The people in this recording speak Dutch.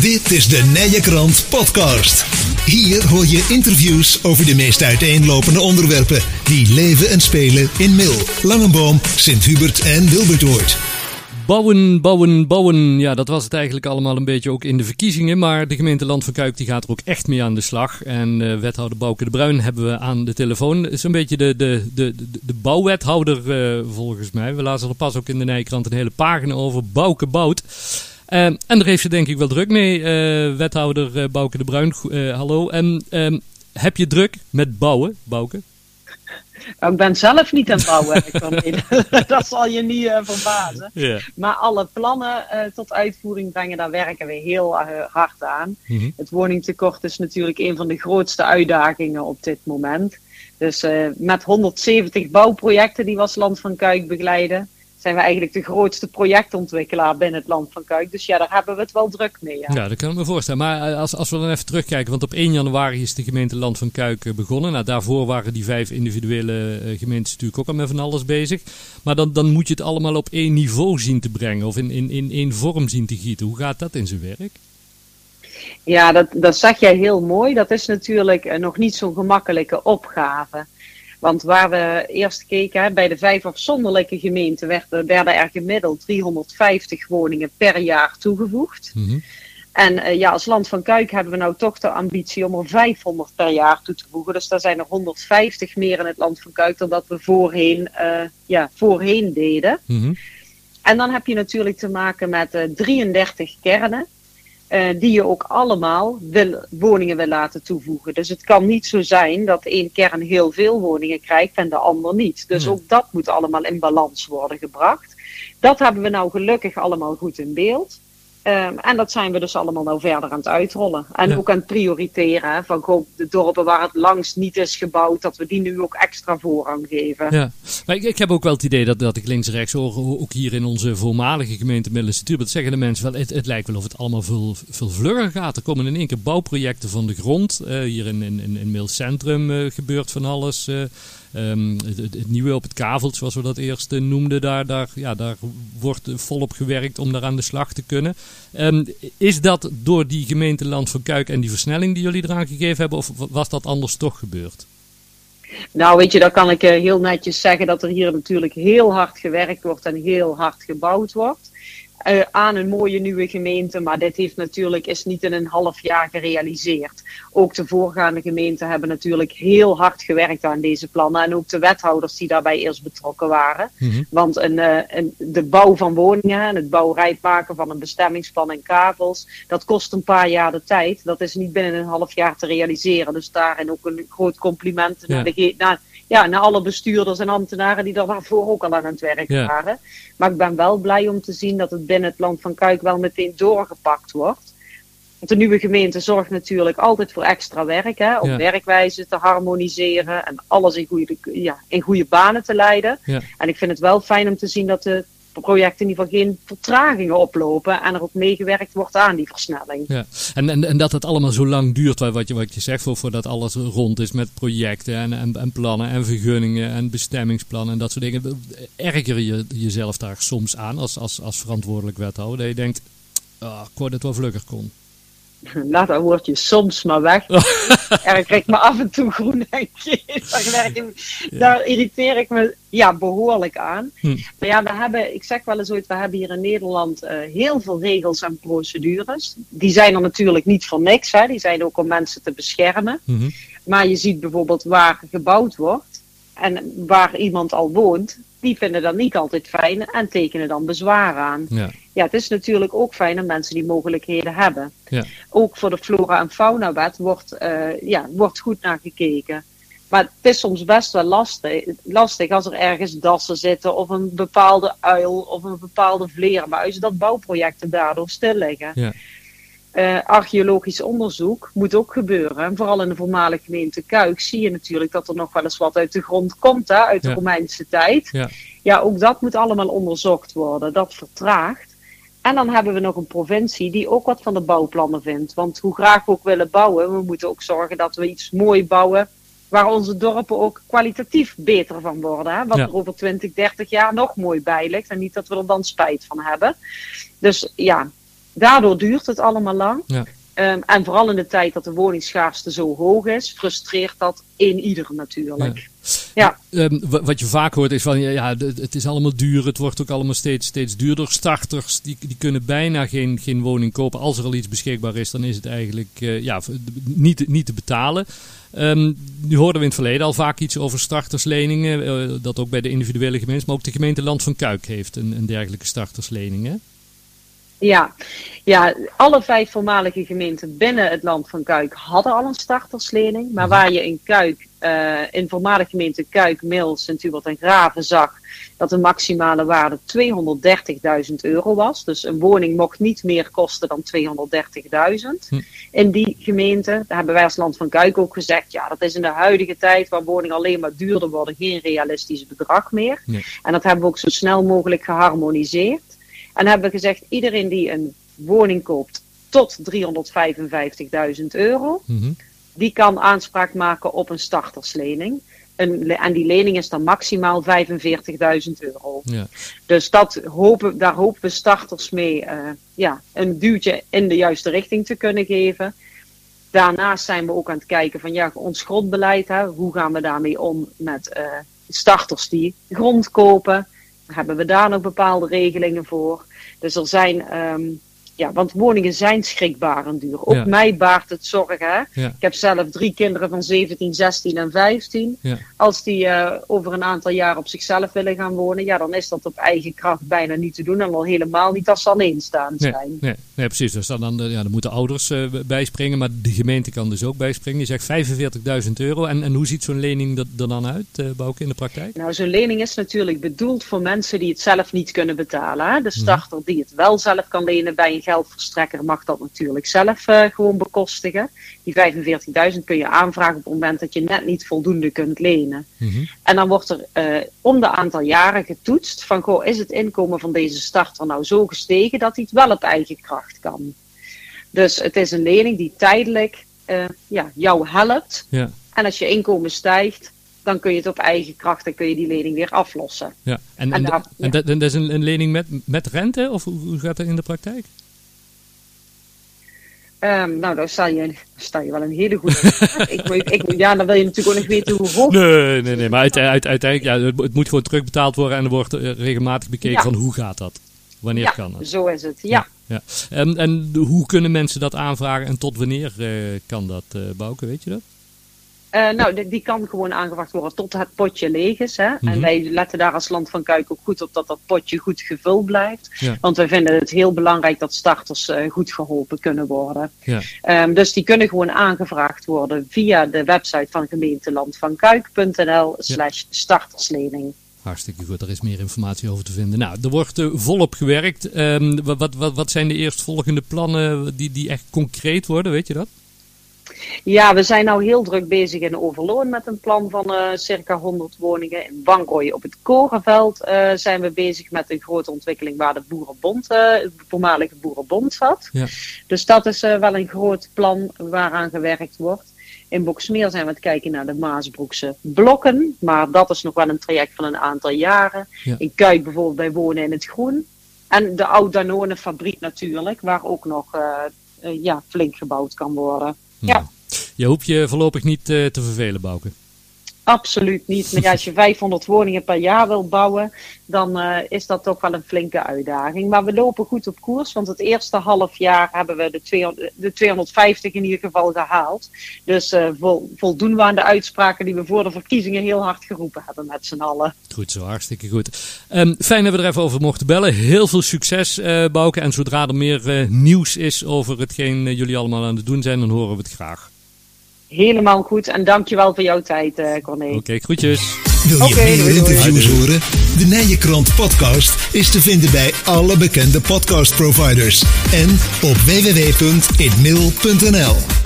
Dit is de Nije Krant Podcast. Hier hoor je interviews over de meest uiteenlopende onderwerpen die leven en spelen in Mil, Langenboom, Sint-Hubert en Wilbertoord. Bouwen, bouwen, bouwen. Ja, dat was het eigenlijk allemaal een beetje ook in de verkiezingen. Maar de gemeente Land van Kuik die gaat er ook echt mee aan de slag. En uh, wethouder Bouke de Bruin hebben we aan de telefoon. Is een beetje de, de, de, de, bouwwethouder uh, volgens mij. We lazen er pas ook in de Nijkrant een hele pagina over. Bouke bouwt. Uh, en daar heeft ze denk ik wel druk mee, wethouder Bouke de Bruin. hallo. En ehm, heb je druk met bouwen, Bouke? Nou, ik ben zelf niet aan het bouwen. dat zal je niet verbazen. Yeah. Maar alle plannen tot uitvoering brengen, daar werken we heel hard aan. Mm -hmm. Het woningtekort is natuurlijk een van de grootste uitdagingen op dit moment. Dus met 170 bouwprojecten die we als Land van Kuik begeleiden, zijn we eigenlijk de grootste projectontwikkelaar binnen het land van Kuik. Dus ja, daar hebben we het wel druk mee. Ja, ja dat kan ik me voorstellen. Maar eh, als, als we dan even terugkijken, want op 1 januari is de gemeente Land van Kuik eh, begonnen. Nou, daarvoor waren die vijf individuele uh, gemeentes natuurlijk ook al met van alles bezig. Maar dan, dan moet je het allemaal op één niveau zien te brengen of in, in, in één vorm zien te gieten. Hoe gaat dat in zijn werk? Ja, dat, dat zeg jij heel mooi. Dat is natuurlijk nog niet zo'n gemakkelijke opgave. Want waar we eerst keken, bij de vijf afzonderlijke gemeenten werden, werden er gemiddeld 350 woningen per jaar toegevoegd. Mm -hmm. En uh, ja, als Land van Kuik hebben we nou toch de ambitie om er 500 per jaar toe te voegen. Dus daar zijn er 150 meer in het Land van Kuik dan dat we voorheen, uh, ja, voorheen deden. Mm -hmm. En dan heb je natuurlijk te maken met uh, 33 kernen. Uh, die je ook allemaal wil, woningen wil laten toevoegen. Dus het kan niet zo zijn dat één kern heel veel woningen krijgt en de ander niet. Dus ook dat moet allemaal in balans worden gebracht. Dat hebben we nou gelukkig allemaal goed in beeld. Um, en dat zijn we dus allemaal nou verder aan het uitrollen. En ja. ook aan het prioriteren. Van gewoon de dorpen waar het langst niet is gebouwd, dat we die nu ook extra voorrang geven. Ja, maar ik, ik heb ook wel het idee dat, dat ik links-rechts hoor, ook hier in onze voormalige gemeente Middellandse Turbot, zeggen de mensen wel, het, het, lijkt wel of het allemaal veel, veel vlugger gaat. Er komen in één keer bouwprojecten van de grond. Uh, hier in, in, in, in Mailcentrum uh, gebeurt van alles. Uh, Um, het, het, nieuwe op het kavelt, zoals we dat eerst noemden, daar, daar, ja, daar wordt volop gewerkt om daar aan de slag te kunnen. Um, is dat door die gemeente Land van Kuik en die versnelling die jullie eraan gegeven hebben, of was dat anders toch gebeurd? Nou, weet je, dan kan ik uh, heel netjes zeggen dat er hier natuurlijk heel hard gewerkt wordt en heel hard gebouwd wordt. Uh, aan een mooie nieuwe gemeente. Maar dit heeft natuurlijk, is niet in een half jaar gerealiseerd. Ook de voorgaande gemeenten hebben natuurlijk heel hard gewerkt aan deze plannen. En ook de wethouders die daarbij eerst betrokken waren. Mm -hmm. Want een, uh, een, de bouw van woningen en het bouwrijp maken van een bestemmingsplan en kavels. Dat kost een paar jaar de tijd. Dat is niet binnen een half jaar te realiseren. Dus daarin ook een groot compliment ja. naar de naar, ja, naar alle bestuurders en ambtenaren die daarvoor ook al aan het werk ja. waren. Maar ik ben wel blij om te zien dat het binnen het land van Kuik wel meteen doorgepakt wordt. Want de nieuwe gemeente zorgt natuurlijk altijd voor extra werk, hè, om ja. werkwijze te harmoniseren en alles in goede, ja, in goede banen te leiden. Ja. En ik vind het wel fijn om te zien dat de projecten in ieder geval geen vertragingen oplopen en er ook meegewerkt wordt aan die versnelling. Ja. En, en, en dat het allemaal zo lang duurt, wat je, wat je zegt, voordat alles rond is met projecten en, en, en plannen en vergunningen en bestemmingsplannen en dat soort dingen. Erger je jezelf daar soms aan als, als, als verantwoordelijk wethouder, dat je denkt, oh, ik wou dat wel vlugger kon. Laat dat woordje soms maar weg. Erger ik me af en toe groen en daar, daar irriteer ik me ja, behoorlijk aan. Hm. Maar ja, we hebben, ik zeg wel eens ooit, we hebben hier in Nederland uh, heel veel regels en procedures. Die zijn er natuurlijk niet voor niks, hè. die zijn ook om mensen te beschermen. Hm. Maar je ziet bijvoorbeeld waar gebouwd wordt en waar iemand al woont, die vinden dat niet altijd fijn en tekenen dan bezwaar aan. Ja. ja, het is natuurlijk ook fijn dat mensen die mogelijkheden hebben. Ja. Ook voor de flora- en faunawet wordt, uh, ja, wordt goed naar gekeken. Maar het is soms best wel lastig, lastig als er ergens dassen zitten of een bepaalde uil of een bepaalde vleermuis, dat bouwprojecten daardoor stil liggen. Ja. Uh, archeologisch onderzoek moet ook gebeuren. En vooral in de voormalige gemeente Kuik zie je natuurlijk dat er nog wel eens wat uit de grond komt, hè, uit de ja. Romeinse tijd. Ja. ja, ook dat moet allemaal onderzocht worden. Dat vertraagt. En dan hebben we nog een provincie die ook wat van de bouwplannen vindt. Want hoe graag we ook willen bouwen, we moeten ook zorgen dat we iets mooi bouwen. Waar onze dorpen ook kwalitatief beter van worden. Hè? Wat ja. er over 20, 30 jaar nog mooi bij ligt. En niet dat we er dan spijt van hebben. Dus ja, daardoor duurt het allemaal lang. Ja. Ehm, en vooral in de tijd dat de woningschaarste zo hoog is, frustreert dat in ieder natuurlijk. Ja. Ehm, wat je vaak hoort is van ja, ja, het is allemaal duur, het wordt ook allemaal steeds, steeds duurder. Starters die, die kunnen bijna geen, geen woning kopen. Als er al iets beschikbaar is, dan is het eigenlijk uh, ja, niet, niet te betalen. Um, nu hoorden we in het verleden al vaak iets over startersleningen. Uh, dat ook bij de individuele gemeentes, maar ook de gemeente Land van Kuik heeft een, een dergelijke starterslening. Hè? Ja. ja, alle vijf voormalige gemeenten binnen het land van Kuik hadden al een starterslening. Maar waar je in Kuik, uh, in voormalige gemeenten Kuik, Mil, Sint-Hubert en Graven zag dat de maximale waarde 230.000 euro was. Dus een woning mocht niet meer kosten dan 230.000. Hm. In die gemeente, daar hebben wij als land van Kuik ook gezegd, ja, dat is in de huidige tijd waar woningen alleen maar duurder worden, geen realistisch bedrag meer. En dat hebben we ook zo snel mogelijk geharmoniseerd. En hebben we gezegd, iedereen die een woning koopt tot 355.000 euro, mhm. die kan aanspraak maken op een starterslening. en die lening is dan maximaal 45.000 euro. Ja. Dus dat hopen, daar hopen we starters mee uh, ja, een duwtje in de juiste richting te kunnen geven. Daarnaast zijn we ook aan het kijken van ja, ons grondbeleid, hè, hoe gaan we daarmee om met uh, starters die grond kopen hebben we daar nog bepaalde regelingen voor. Dus er zijn um, ja, want woningen zijn schrikbarend duur. Ook mij baart het zorgen. Hè? Ik heb zelf drie kinderen van 17, 16 en 15. Ja. Als die uh, over een aantal jaar op zichzelf willen gaan wonen, ja, dan is dat op eigen kracht bijna niet te doen. En al helemaal niet als ze alleen staan zijn. Nee, nee, nee precies. Dus dan, dan, ja, dan moeten ouders uh, bijspringen, maar de gemeente kan dus ook bijspringen. Je zegt 45.000 euro. En, en hoe ziet zo'n lening er, er dan uit, uh, Bouke, in de praktijk? Nou, zo'n lening is natuurlijk bedoeld voor mensen die het zelf niet kunnen betalen. Hè? De mhm. starter die het wel zelf kan lenen bij een geldverstrekker mag dat natuurlijk zelf uh, gewoon bekostigen. Die 45.000 kun je aanvragen op het moment dat je net niet voldoende kunt lenen. Mm En dan wordt er uh, om de aantal jaren getoetst van, goh, is het inkomen van deze starter nou zo gestegen dat hij het wel op eigen kracht kan? Dus het is een lening die tijdelijk uh, ja, jou helpt. Ja. En als je inkomen stijgt, dan kun je het op eigen kracht en kun je die lening weer aflossen. Ja, en, en, en, en dat, dat, is een, een, lening met, met rente, of hoe gaat dat in de praktijk? Um, nou, dan sta je, sta je wel een hele goede ik, ik, Ja, dan wil je natuurlijk ook nog weten hoe hoog... Nee, nee, nee. Maar uit, uit, uiteindelijk, ja, het moet gewoon terugbetaald worden en er wordt eh, regelmatig bekeken van hoe gaat dat? Wanneer kan dat? zo is het, ja. ja, En, en hoe kunnen mensen dat aanvragen en tot wanneer uh, kan dat, uh, Bouke, weet je dat? Uh, nou, die, kan gewoon aangevraagd worden tot het potje leeg is. Hè? En mhm. wij letten daar als Land van Kuik ook goed op dat dat potje goed gevuld blijft. Want wij vinden het heel belangrijk dat starters uh, goed geholpen kunnen worden. Ja. Um, dus die kunnen gewoon aangevraagd worden via de website van gemeente landvankuik.nl slash starterslening. Hartstikke goed, er is meer informatie over te vinden. Nou, er wordt uh, volop gewerkt. Um, wat, wat, wat zijn de eerstvolgende plannen die, die echt concreet worden, weet je dat? Ja, we zijn nou heel druk bezig in Overloon met een plan van uh, circa 100 woningen. In Bangooi op het Korenveld uh, zijn we bezig met een grote ontwikkeling waar de Boerenbond, uh, de voormalige Boerenbond zat. Ja. Dus dat is wel een groot plan waaraan gewerkt wordt. In Boksmeer zijn we aan het kijken naar de Maasbroekse blokken. Maar dat is nog wel een traject van een aantal jaren. In Kuik bijvoorbeeld bij Wonen in het Groen. En de Oud-Danone fabriek natuurlijk, waar ook nog ja, flink gebouwd kan worden. Ja. Je hoeft je voorlopig niet uh, te vervelen, Bouke. Absoluut niet. Maar ja, als je 500 woningen per jaar wil bouwen, dan uh, is dat toch wel een flinke uitdaging. Maar we lopen goed op koers, want het eerste half jaar hebben we de, 200, de 250 in ieder geval gehaald. Dus uh, vol, voldoen we aan de uitspraken die we voor de verkiezingen heel hard geroepen hebben met z'n allen. Goed zo, hartstikke goed. Um, fijn dat we er even over mochten bellen. Heel veel succes, uh, Bouke. En zodra er meer nieuws is over hetgeen jullie allemaal aan het doen zijn, dan horen we het graag. Helemaal goed. En dankjewel voor jouw tijd, uh, Corné. Oké, okay, groetjes. Wil je okay, meer interviews horen? De Nijenkrant podcast is te vinden bij alle bekende podcast providers. En op www.inmail.nl